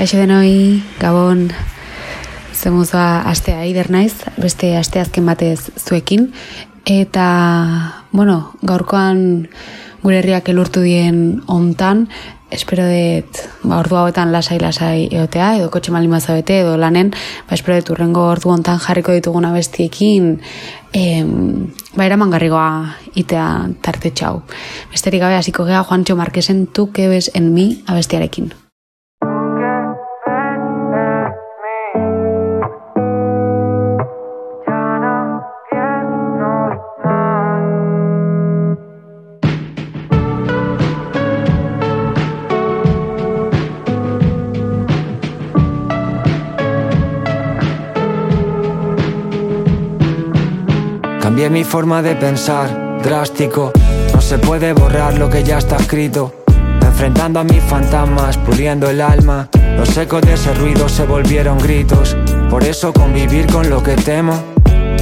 Kaixo denoi, Gabon, zemuzoa astea eider naiz, beste asteazken batez zuekin, eta, bueno, gaurkoan gure herriak elurtu dien ontan, espero dut, ba, ordu hauetan lasai-lasai eotea, edo kotxe malin mazabete, edo lanen, ba, espero dut urrengo ordu ontan jarriko ditugun abestiekin, em, ba, eraman garrigoa itea tarte txau. Besterik gabe, hasiko gea, Juancho Marquesen, tu que ves en mi abestiarekin. Mi forma de pensar, drástico. No se puede borrar lo que ya está escrito. Enfrentando a mis fantasmas, puliendo el alma. Los ecos de ese ruido se volvieron gritos. Por eso convivir con lo que temo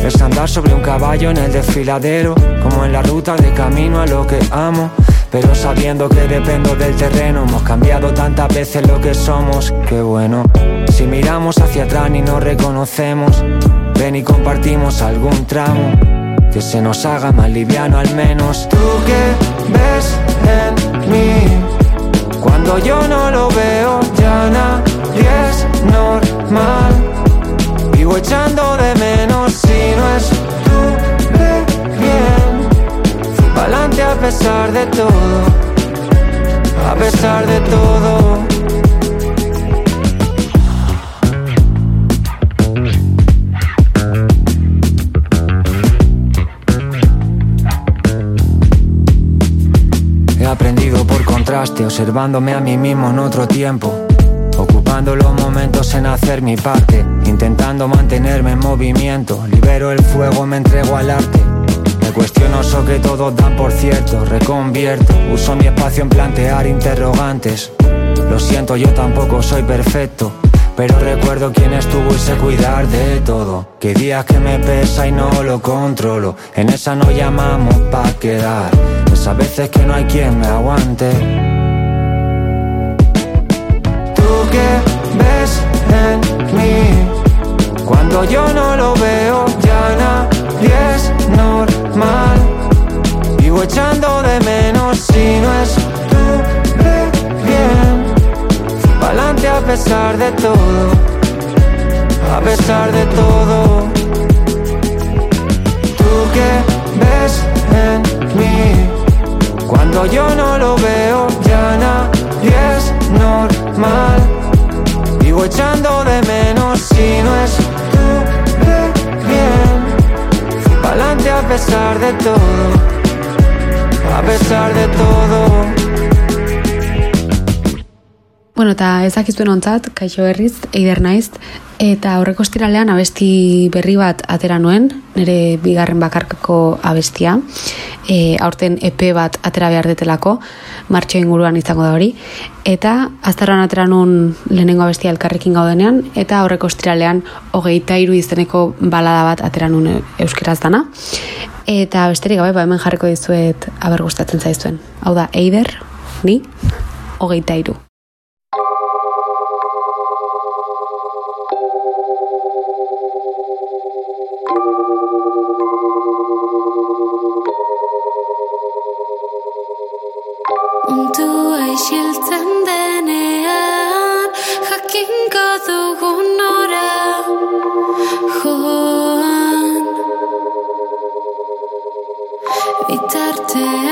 es andar sobre un caballo en el desfiladero, como en la ruta de camino a lo que amo. Pero sabiendo que dependo del terreno, hemos cambiado tantas veces lo que somos. Qué bueno, si miramos hacia atrás y nos reconocemos, ven y compartimos algún tramo que se nos haga más liviano al menos. Tú que ves en mí cuando yo no lo veo, ya nadie es normal. Vivo echando de menos si no es tú de bien. Fui pa'lante a pesar de todo, a pesar de todo. Observándome a mí mismo en otro tiempo. Ocupando los momentos en hacer mi parte, intentando mantenerme en movimiento. Libero el fuego, me entrego al arte. Me cuestiono eso que todos dan por cierto, reconvierto. Uso mi espacio en plantear interrogantes. Lo siento, yo tampoco soy perfecto. Pero recuerdo quién estuvo y sé cuidar de todo. Que días que me pesa y no lo controlo. En esa no llamamos pa' quedar. Esas veces que no hay quien me aguante. Que ves en mí. Cuando yo no lo veo, ya nadie es normal. Vivo echando de menos si no es tú de bien. Pa'lante a pesar de todo, a pesar de todo. Tú que ves en mí. Cuando yo no lo veo, ya nadie es normal. Vivo echando de menos si no es tú de bien. Pa'lante a pesar de todo, a pesar de todo. Bueno, eta ezakizuen ontzat, kaixo berriz, eider naiz, eta aurreko estiralean abesti berri bat atera nuen, nire bigarren bakarkako abestia, e, aurten EP bat atera behar detelako, martxo inguruan izango da hori, eta aztaroan atera nuen lehenengo abestia elkarrekin gaudenean, eta aurreko estiralean hogeita iru izeneko balada bat atera nuen euskeraz dana, eta besterik gabe, ba hemen jarriko dizuet aber gustatzen zaizuen. Hau da, eider, ni, hogeita iru. Isiltzen denean Jakinko dugun nora Joan Bitartean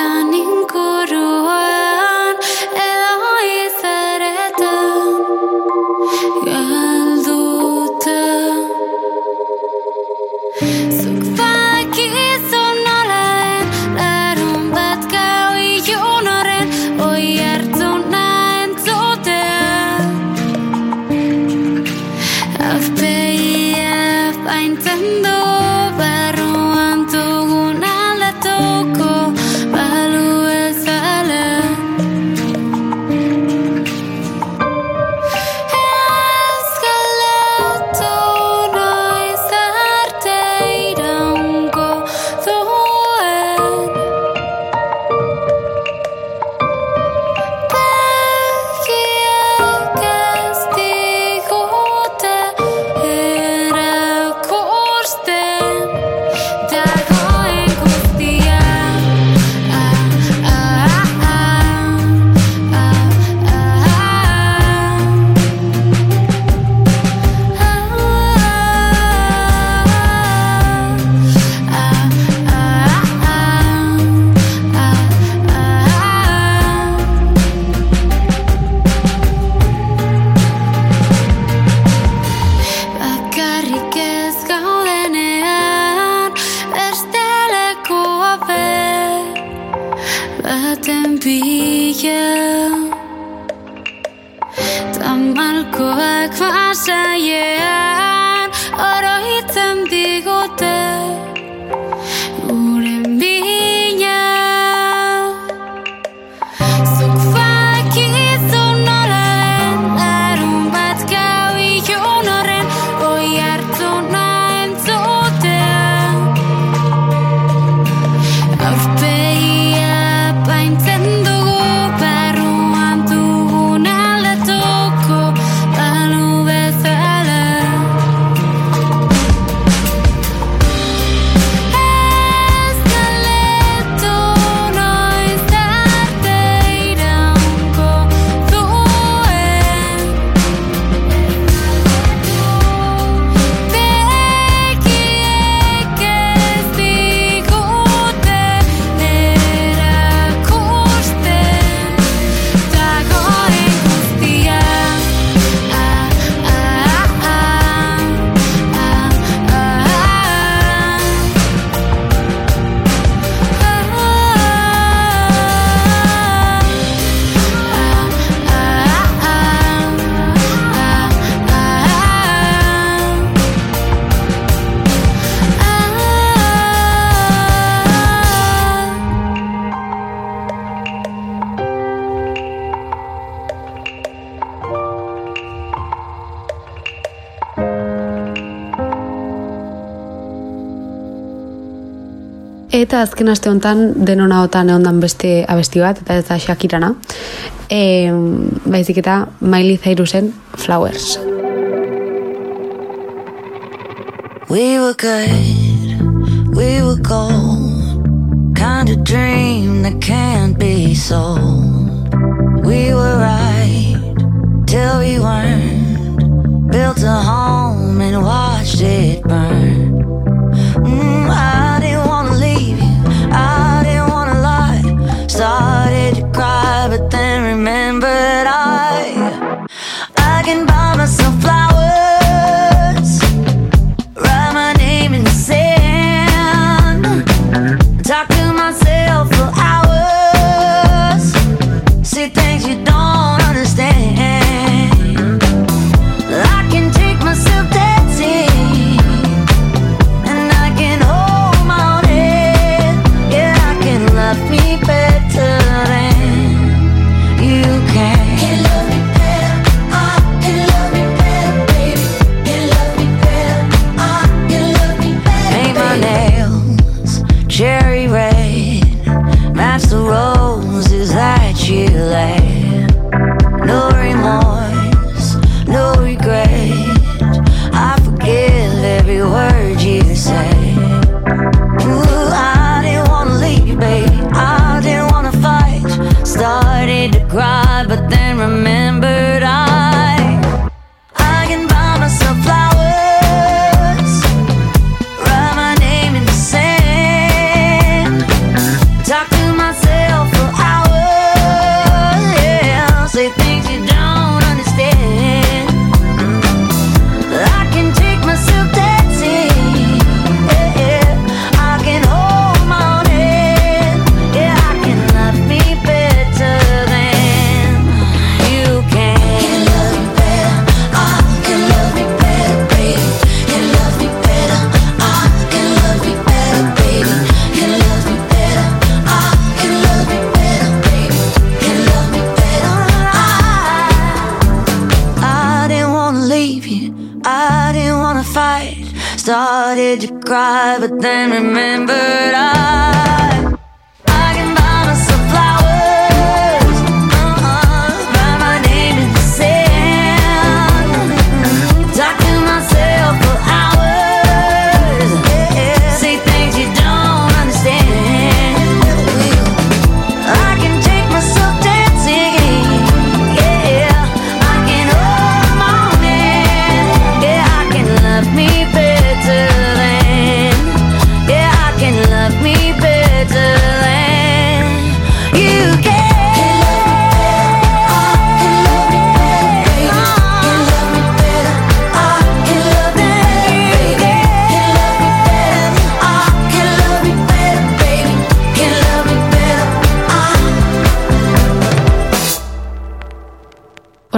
eta azken aste honetan denon ahotan egon beste abesti bat, eta ez da Shakirana. E, baizik eta Miley Cyrusen Flowers. We were good, we were gold Kind of dream that can't be sold We were right, till we weren't Built a home and watched it burn cry, but then remember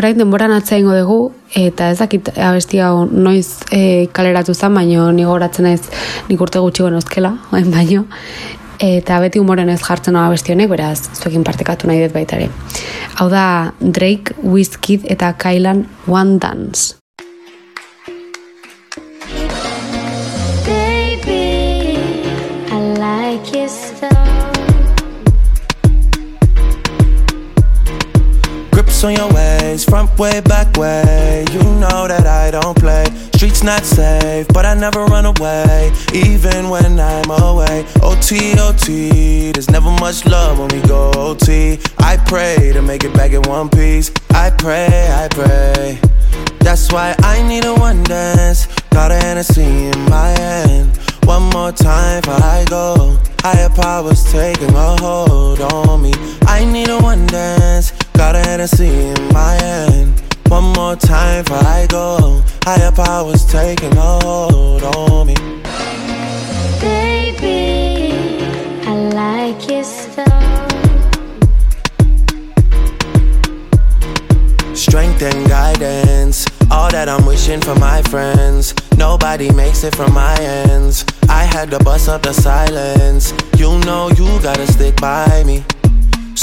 orain denboran atzaingo dugu, eta ez dakit abesti hau noiz e, kaleratu zen, baino ni goratzen ez nik urte gutxi genozkela, baino, eta beti humoren ez jartzen hau abesti honek, beraz, zuekin partekatu nahi dut baita. Hau da Drake, Wizkid eta Kailan One Dance. Baby, I like your style. On your ways, front way, back way. You know that I don't play. Streets not safe, but I never run away, even when I'm away. OT, OT, there's never much love when we go OT. I pray to make it back in one piece. I pray, I pray. That's why I need a one dance. Got a Hennessy in my hand. One more time I go. Higher powers taking a hold on me. I need a one dance. Got a Hennessy in my hand. One more time before I go. Higher powers taking a hold on me. Baby, I like your style. Strength and guidance, all that I'm wishing for my friends. Nobody makes it from my ends. I had to bust up the silence. You know you gotta stick by me.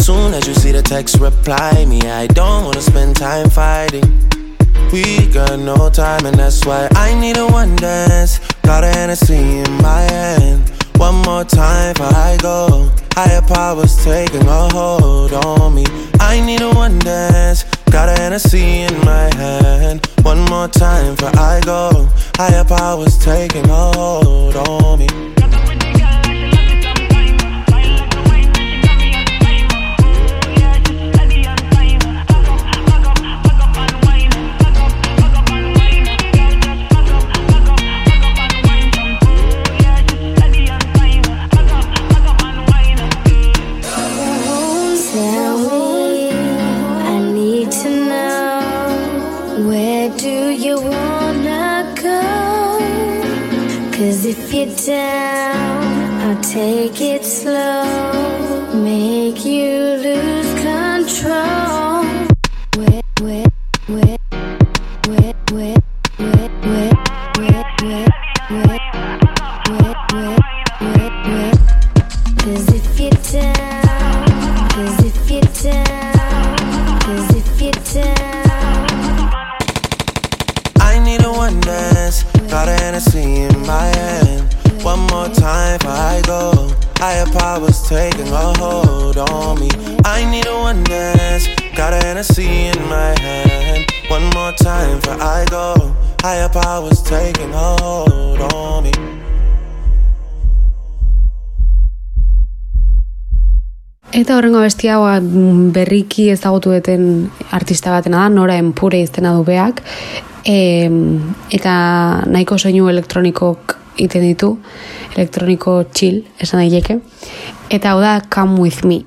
Soon as you see the text, reply me. I don't wanna spend time fighting. We got no time, and that's why I need a one dance. Got a Hennessy in my hand. One more time before I go. Higher powers taking a hold on me. I need a one dance. Got a Hennessy in my hand. One more time before I go. Higher powers taking a hold on me. Horrengo bestia hau mm, berriki ezagutu duten artista batena da, Nora Empure iztena du beak, e, eta nahiko soinu elektronikok iten ditu, elektroniko chill, esan daileke, eta hau da Come With Me.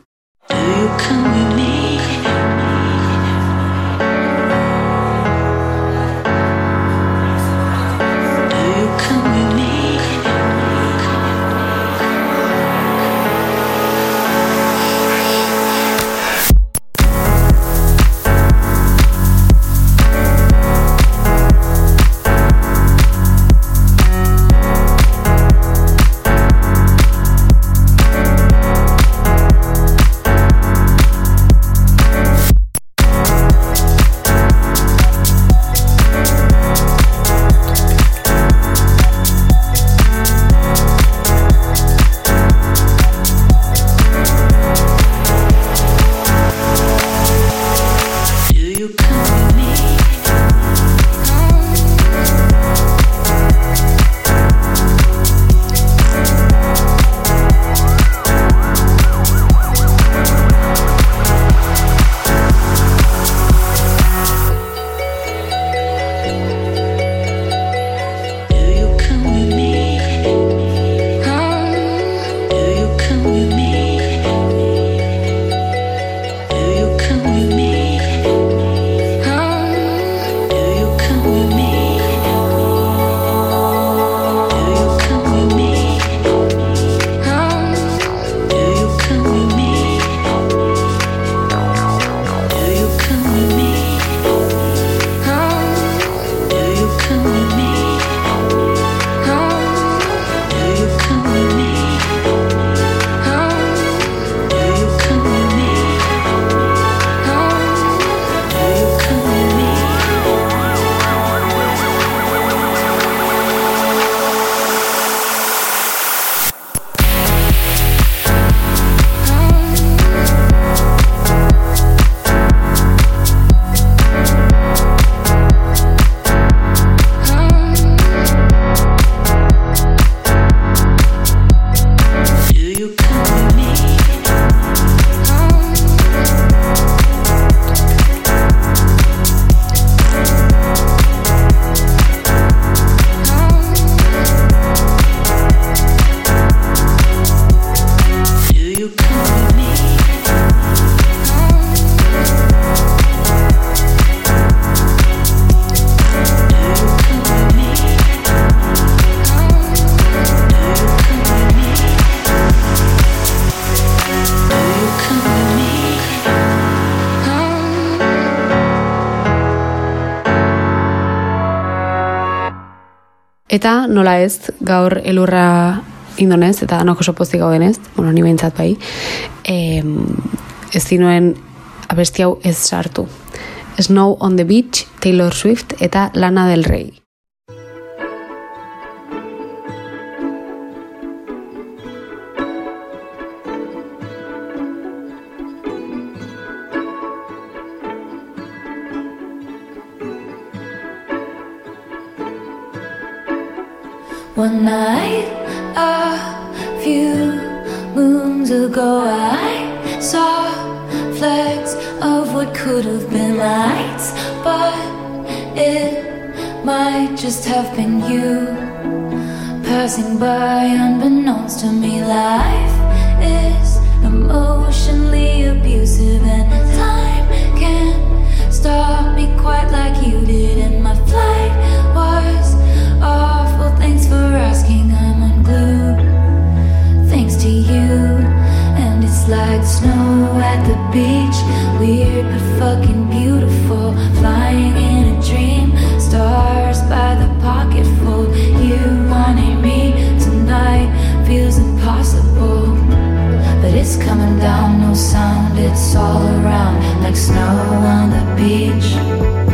Eta nola ez, gaur elurra indonez, eta danok oso pozik gaudenez, bueno, ni behintzat bai, e, ez dinuen abesti hau ez sartu. Snow on the Beach, Taylor Swift eta Lana del Rey. A few moons ago, I saw flecks of what could have been lights, but it might just have been you passing by unbeknownst to me. Life is emotionally abusive, and time can't stop me quite like you did. And my flight was awful. Thanks for asking. Like snow at the beach. Weird but fucking beautiful. Flying in a dream. Stars by the pocketful. You wanting me tonight feels impossible. But it's coming down, no sound, it's all around. Like snow on the beach.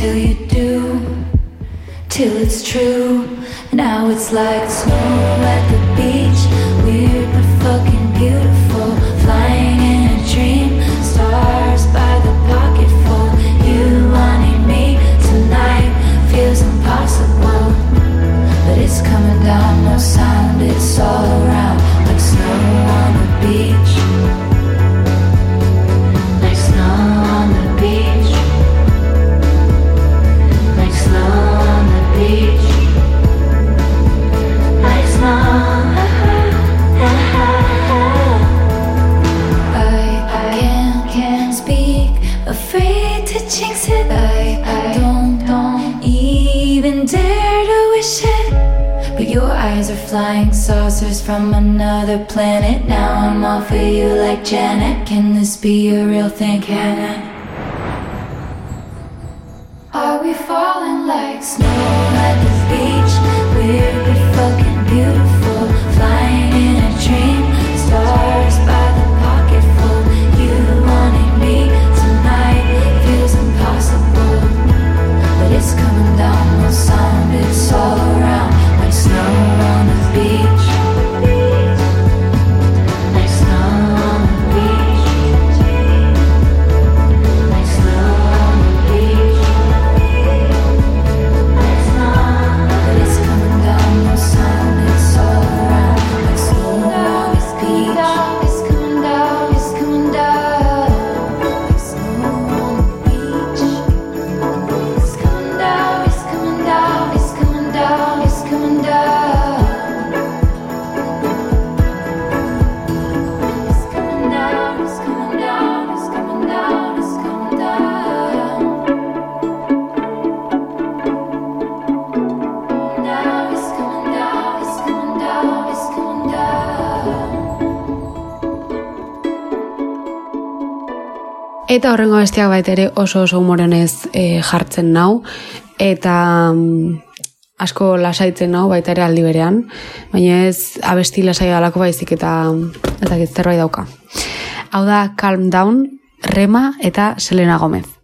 Till you do, till it's true. Now it's like snow at the another planet. Now I'm all for you like Janet. Can this be a real thing? Can? Are we falling like snow Eta horrengo bestiak bait ere oso oso humorenez e, jartzen nau, eta mm, asko lasaitzen nau baita ere aldi berean, baina ez abesti lasai dalako baizik eta eta zerbait dauka. Hau da Calm Down, Rema eta Selena Gomez.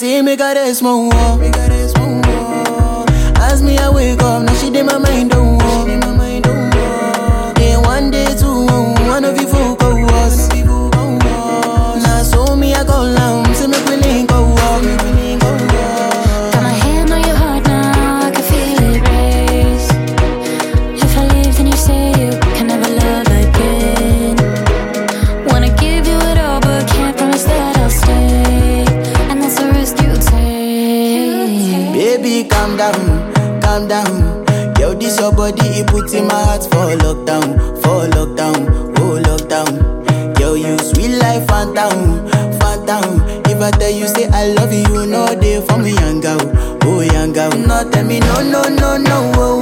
see me got a small mo Nobody, he put in my heart for lockdown, for lockdown, oh lockdown. Girl, you sweet life, phantom, phantom. If I tell you, say I love you, no day for me, young girl, oh young girl. Not tell me, no, no, no, no, oh.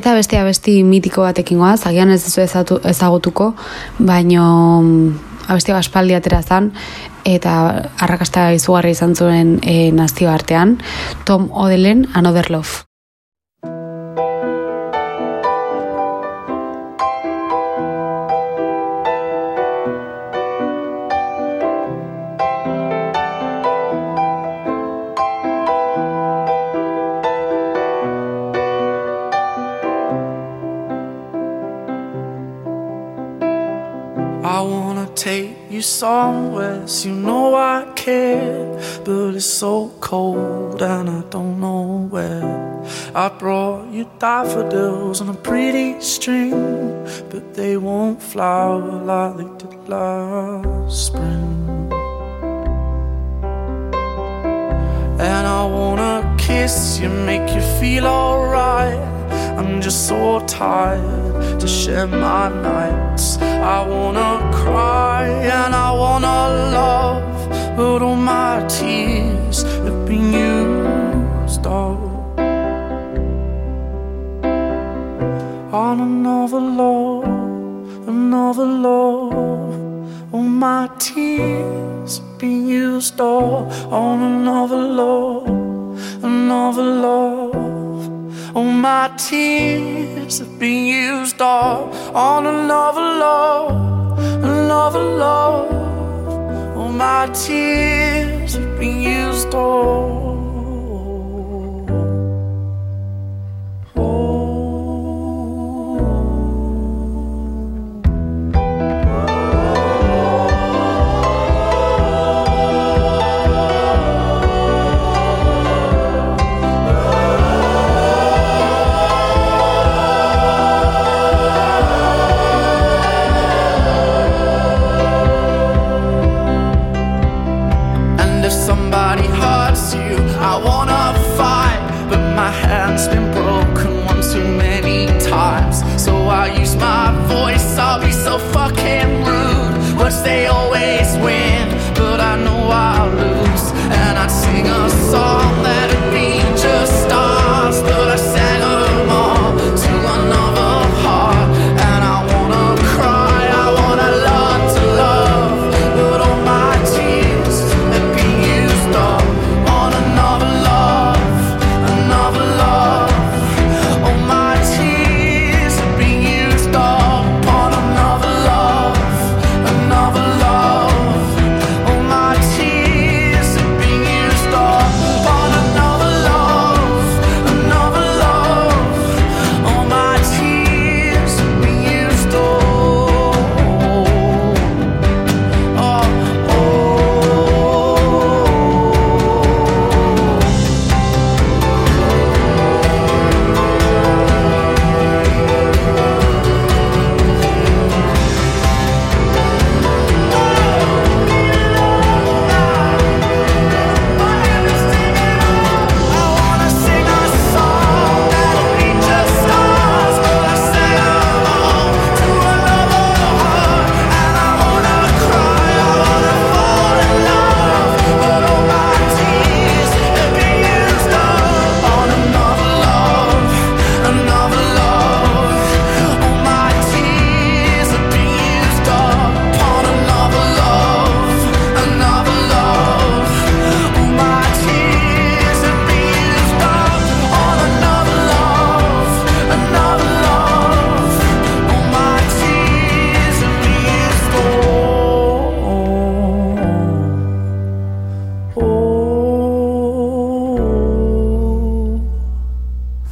Eta beste abesti mitiko batekin goaz, agian ez dizu ezagutuko, baino mm, abesti baspaldi atera zan, eta arrakasta izugarri izan zuen eh, e, nazio artean, Tom Odelen, Another Love. eyes. You know I care, but it's so cold and I don't know where. I brought you daffodils on a pretty string, but they won't flower like they did last spring. And I wanna kiss you, make you feel alright. I'm just so tired to share my nights. I wanna cry and I wanna love, but all my tears have been used up on another love, another love. All my tears have been used all on another love, another love. Oh, my tears have been used all on another love, another love. Oh, my tears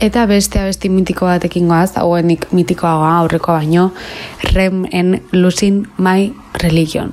Eta beste abesti mitiko batekin goaz, hau enik mitikoa goa, aurreko baino, rem en losing my religion.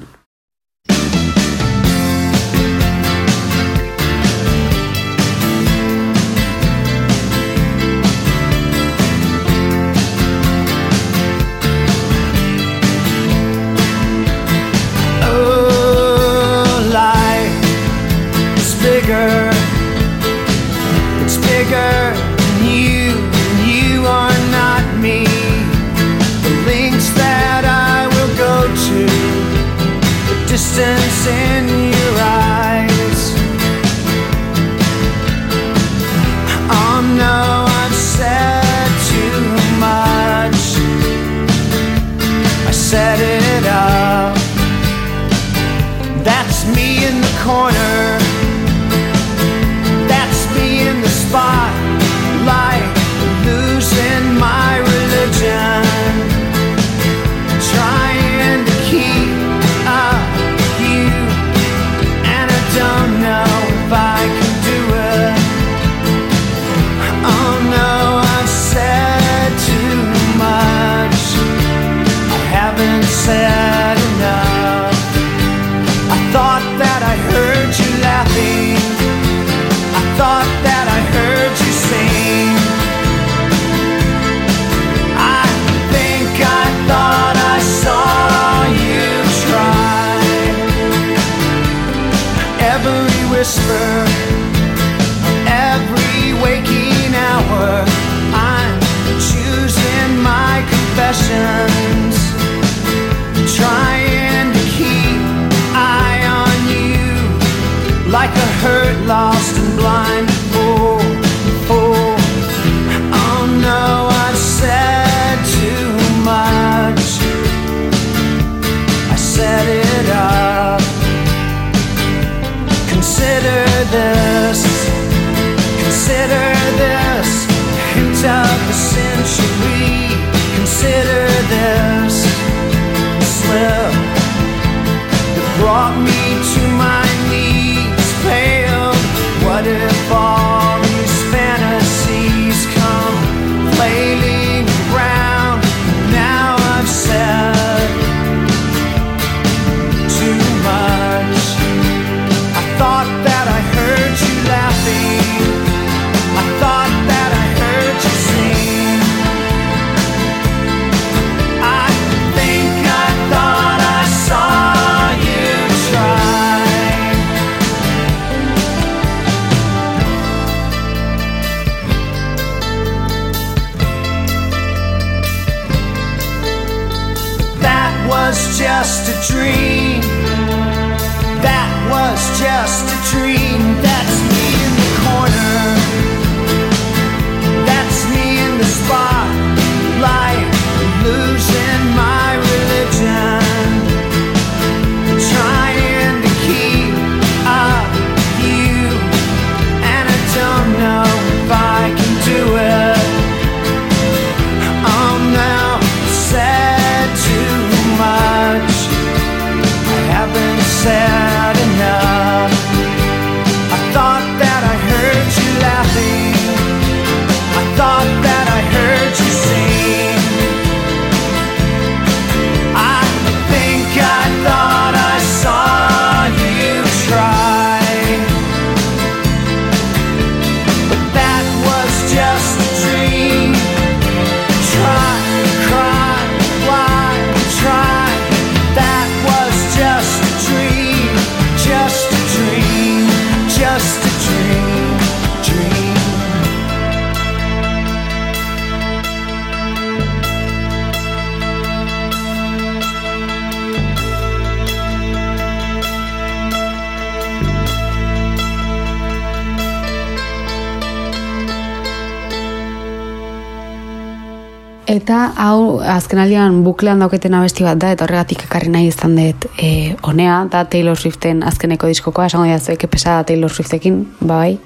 hau azkenaldian buklean dauketen abesti bat da eta horregatik ekarri nahi izan dut e, onea da Taylor Swiften azkeneko diskokoa. Esango dira zuek epesa da Taylor Swiftekin. Ba, bai,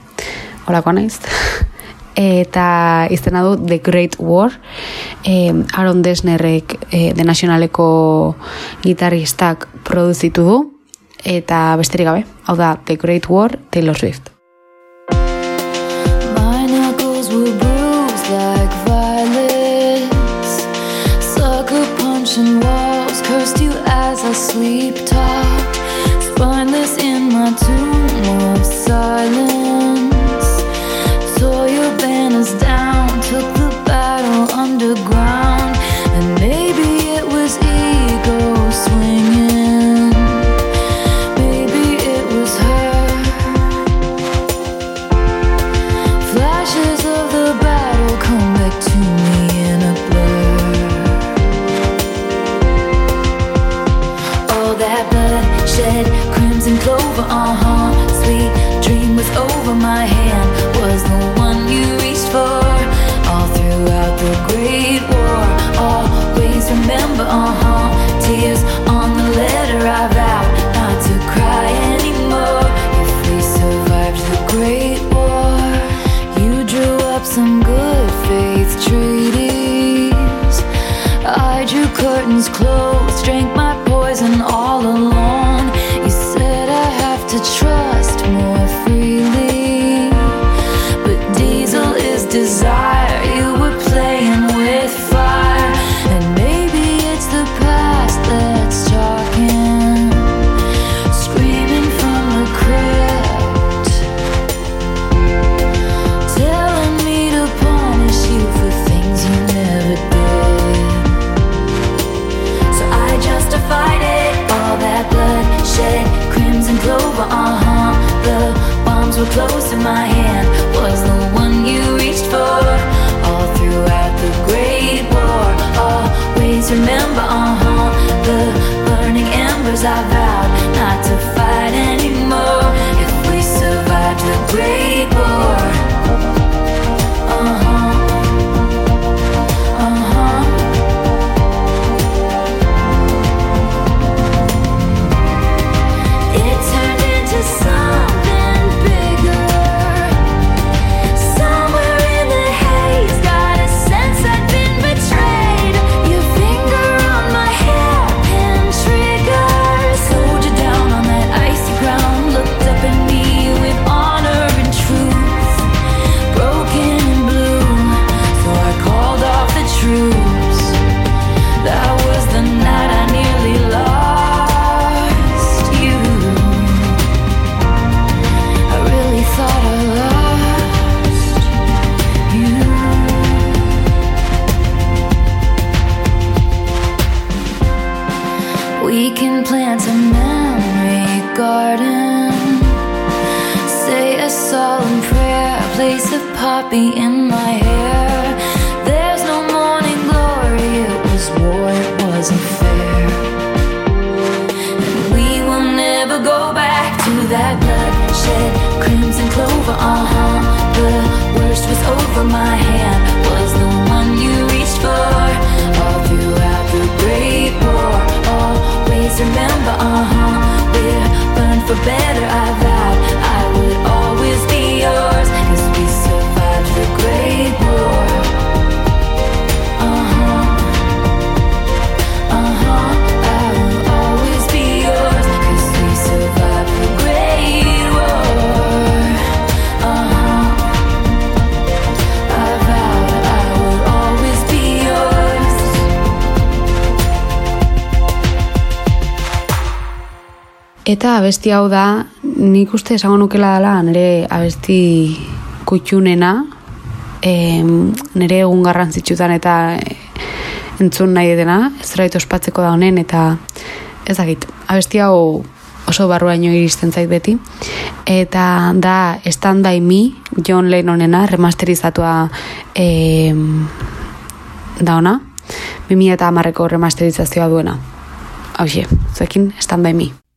horako naiz. Eta izena du The Great War. E, Aaron Desnerrek e, The Nationaleko gitarristak produzitu du. Eta besterik gabe hau da The Great War Taylor Swift. Eta abesti hau da, nik uste esango nukela dela, nire abesti kutxunena, em, nire egun garrantzitsutan eta eh, entzun nahi dena, ez ospatzeko da honen, eta ez dakit, abesti hau oso barruaino iristen zait beti. Eta da Stand By Me, John Lennonena, remasterizatua em, da ona, 2000 eta remasterizazioa duena. Hauxe, zuekin Stand By Me.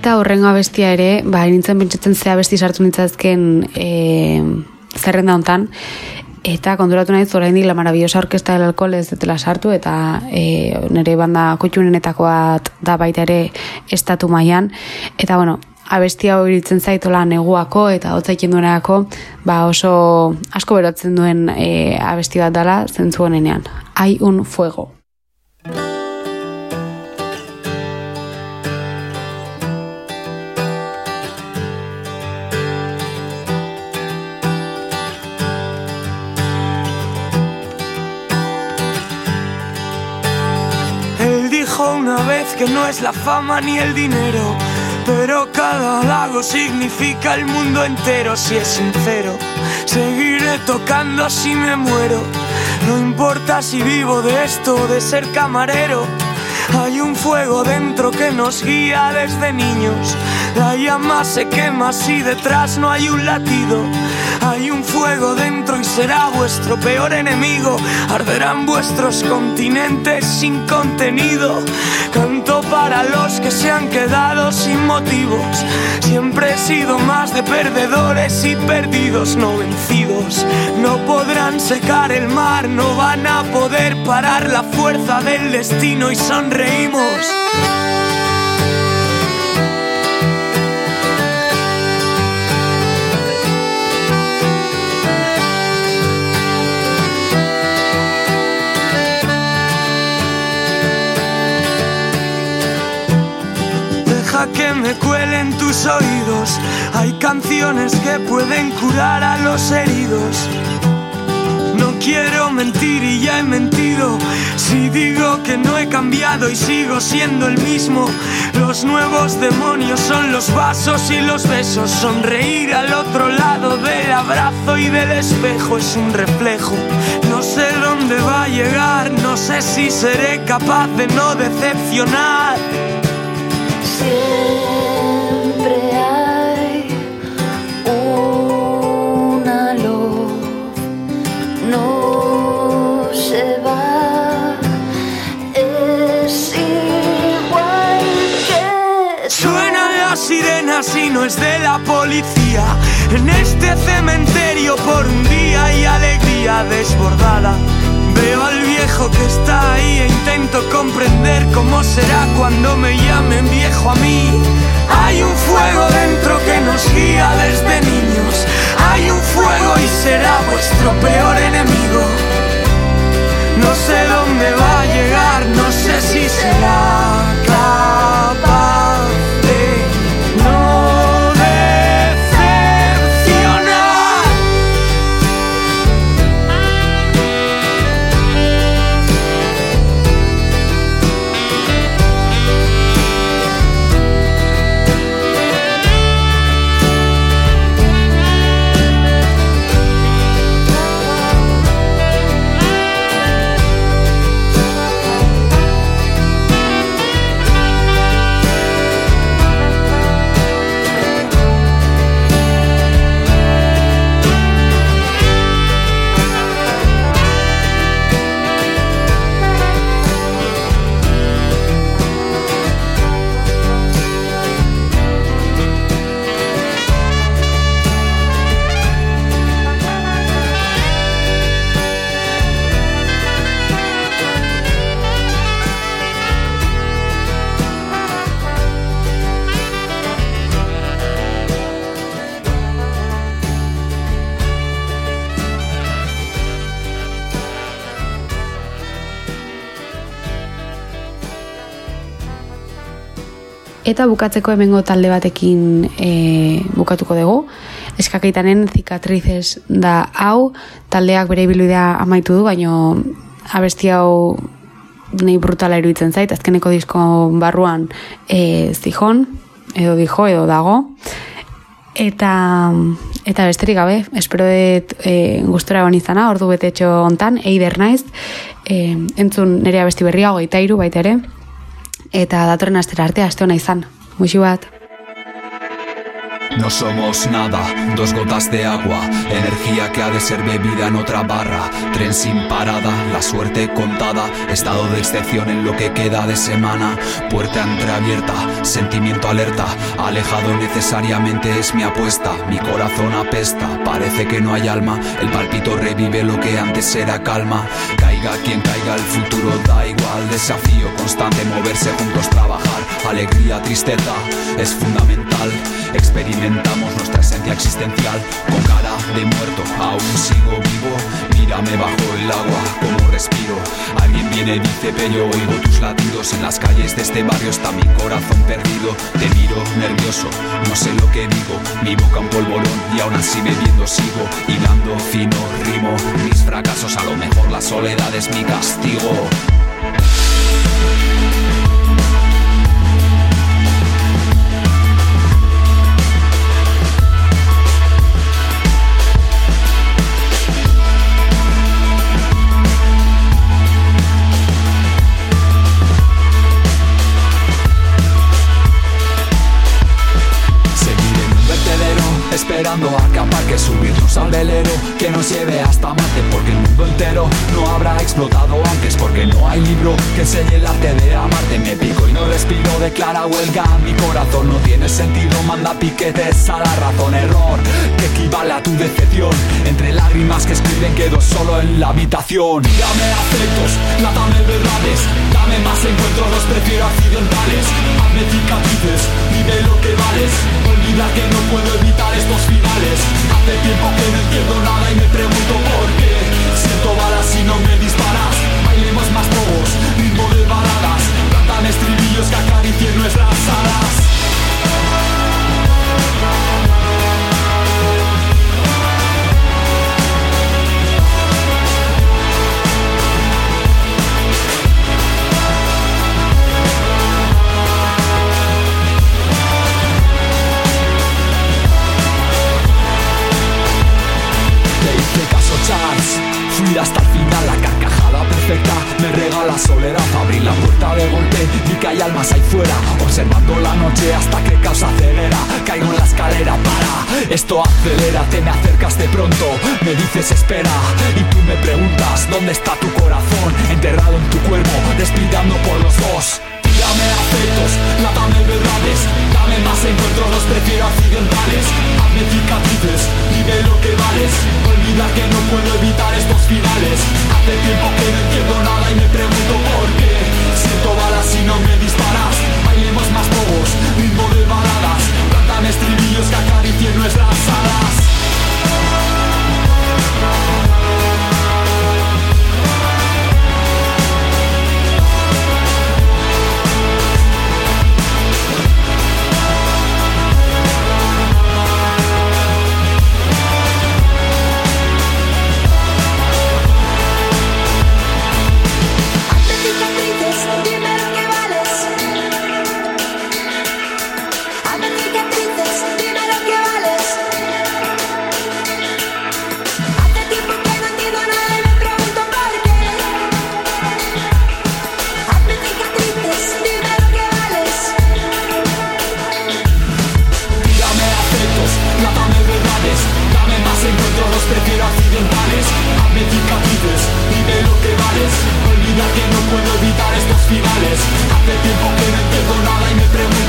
Eta horrengo abestia ere, ba, nintzen pentsatzen ze abesti sartu nintzazken e, zerrenda hontan, eta konturatu nahi oraindik la maravillosa orkesta del alcohol ez dutela sartu, eta e, nire banda kutxunenetako bat da baita ere estatu mailan eta bueno, abesti hau iritzen zaitola neguako eta hotzaiken duenerako, ba oso asko berotzen duen e, abesti bat dala zentzu honenean. Hay un fuego. Que no es la fama ni el dinero. Pero cada lago significa el mundo entero si es sincero. Seguiré tocando si me muero. No importa si vivo de esto de ser camarero. Hay un fuego dentro que nos guía desde niños. La llama se quema si detrás no hay un latido. Hay un fuego dentro y será vuestro peor enemigo. Arderán vuestros continentes sin contenido. Canto para los que se han quedado sin motivos. Siempre he sido más de perdedores y perdidos, no vencidos. No podrán secar el mar, no van a poder parar la fuerza del destino y sonreímos. Que me cuelen tus oídos. Hay canciones que pueden curar a los heridos. No quiero mentir y ya he mentido. Si digo que no he cambiado y sigo siendo el mismo, los nuevos demonios son los vasos y los besos. Sonreír al otro lado del abrazo y del espejo es un reflejo. No sé dónde va a llegar, no sé si seré capaz de no decepcionar. Siempre hay una luz, no se va, es igual que Suenan las sirenas y no es de la policía. En este cementerio por un día hay alegría desbordada. Veo al viejo que está ahí e intento comprender cómo será cuando me llamen viejo a mí. Hay un fuego dentro que nos guía desde niños. Hay un fuego y será vuestro peor enemigo. No sé dónde va a llegar, no sé si será Eta bukatzeko hemengo talde batekin e, bukatuko dugu. Eskakeitanen zikatrizes da hau, taldeak bere ibilbidea amaitu du, baino abesti hau nei brutala iruditzen zait, azkeneko disko barruan e, zijon, edo dijo, edo dago. Eta, eta besterik gabe, espero dut e, gustora egon izana, ordu betetxo hontan, eider naiz, e, entzun nire abesti berria hogeita iru baita ere, eta datorren astera arte aste ona izan. Muxu bat. No somos nada, dos gotas de agua, energía que ha de ser bebida en otra barra, tren sin parada, la suerte contada, estado de excepción en lo que queda de semana, puerta entreabierta, sentimiento alerta, alejado necesariamente es mi apuesta, mi corazón apesta, parece que no hay alma, el palpito revive lo que antes era calma, caiga quien caiga, el futuro da igual, desafío constante, moverse juntos, trabajar, alegría, tristeza, es fundamental, experimentamos nuestra esencia existencial. Con cara de muerto, aún sigo vivo, mírame bajo el agua, como respiro, alguien viene y dice pero oigo tus latidos, en las calles de este barrio. Está mi corazón perdido, te miro nervioso, no sé lo que digo, mi boca un polvorón y aún así bebiendo sigo, hilando fino, rimo, mis fracasos a lo mejor la soledad es mi castigo. acelera, te me acercas de pronto, me dices espera y tú me preguntas dónde está tu corazón, enterrado en tu cuerpo, despidando por los dos. Dame afectos, lávame verdades, dame más encuentros, los prefiero accidentales. Hazme cicatrices y ve lo que vales. Olvida que no puedo evitar estos finales. Hace tiempo que no entiendo nada y me pregunto por qué. Siento balas y no me disparas. Bailemos más bobos, ritmo de balas. Cantan estribillos que acaricien nuestras alas. festivales. Hace tiempo que no entiendo nada y me pregunto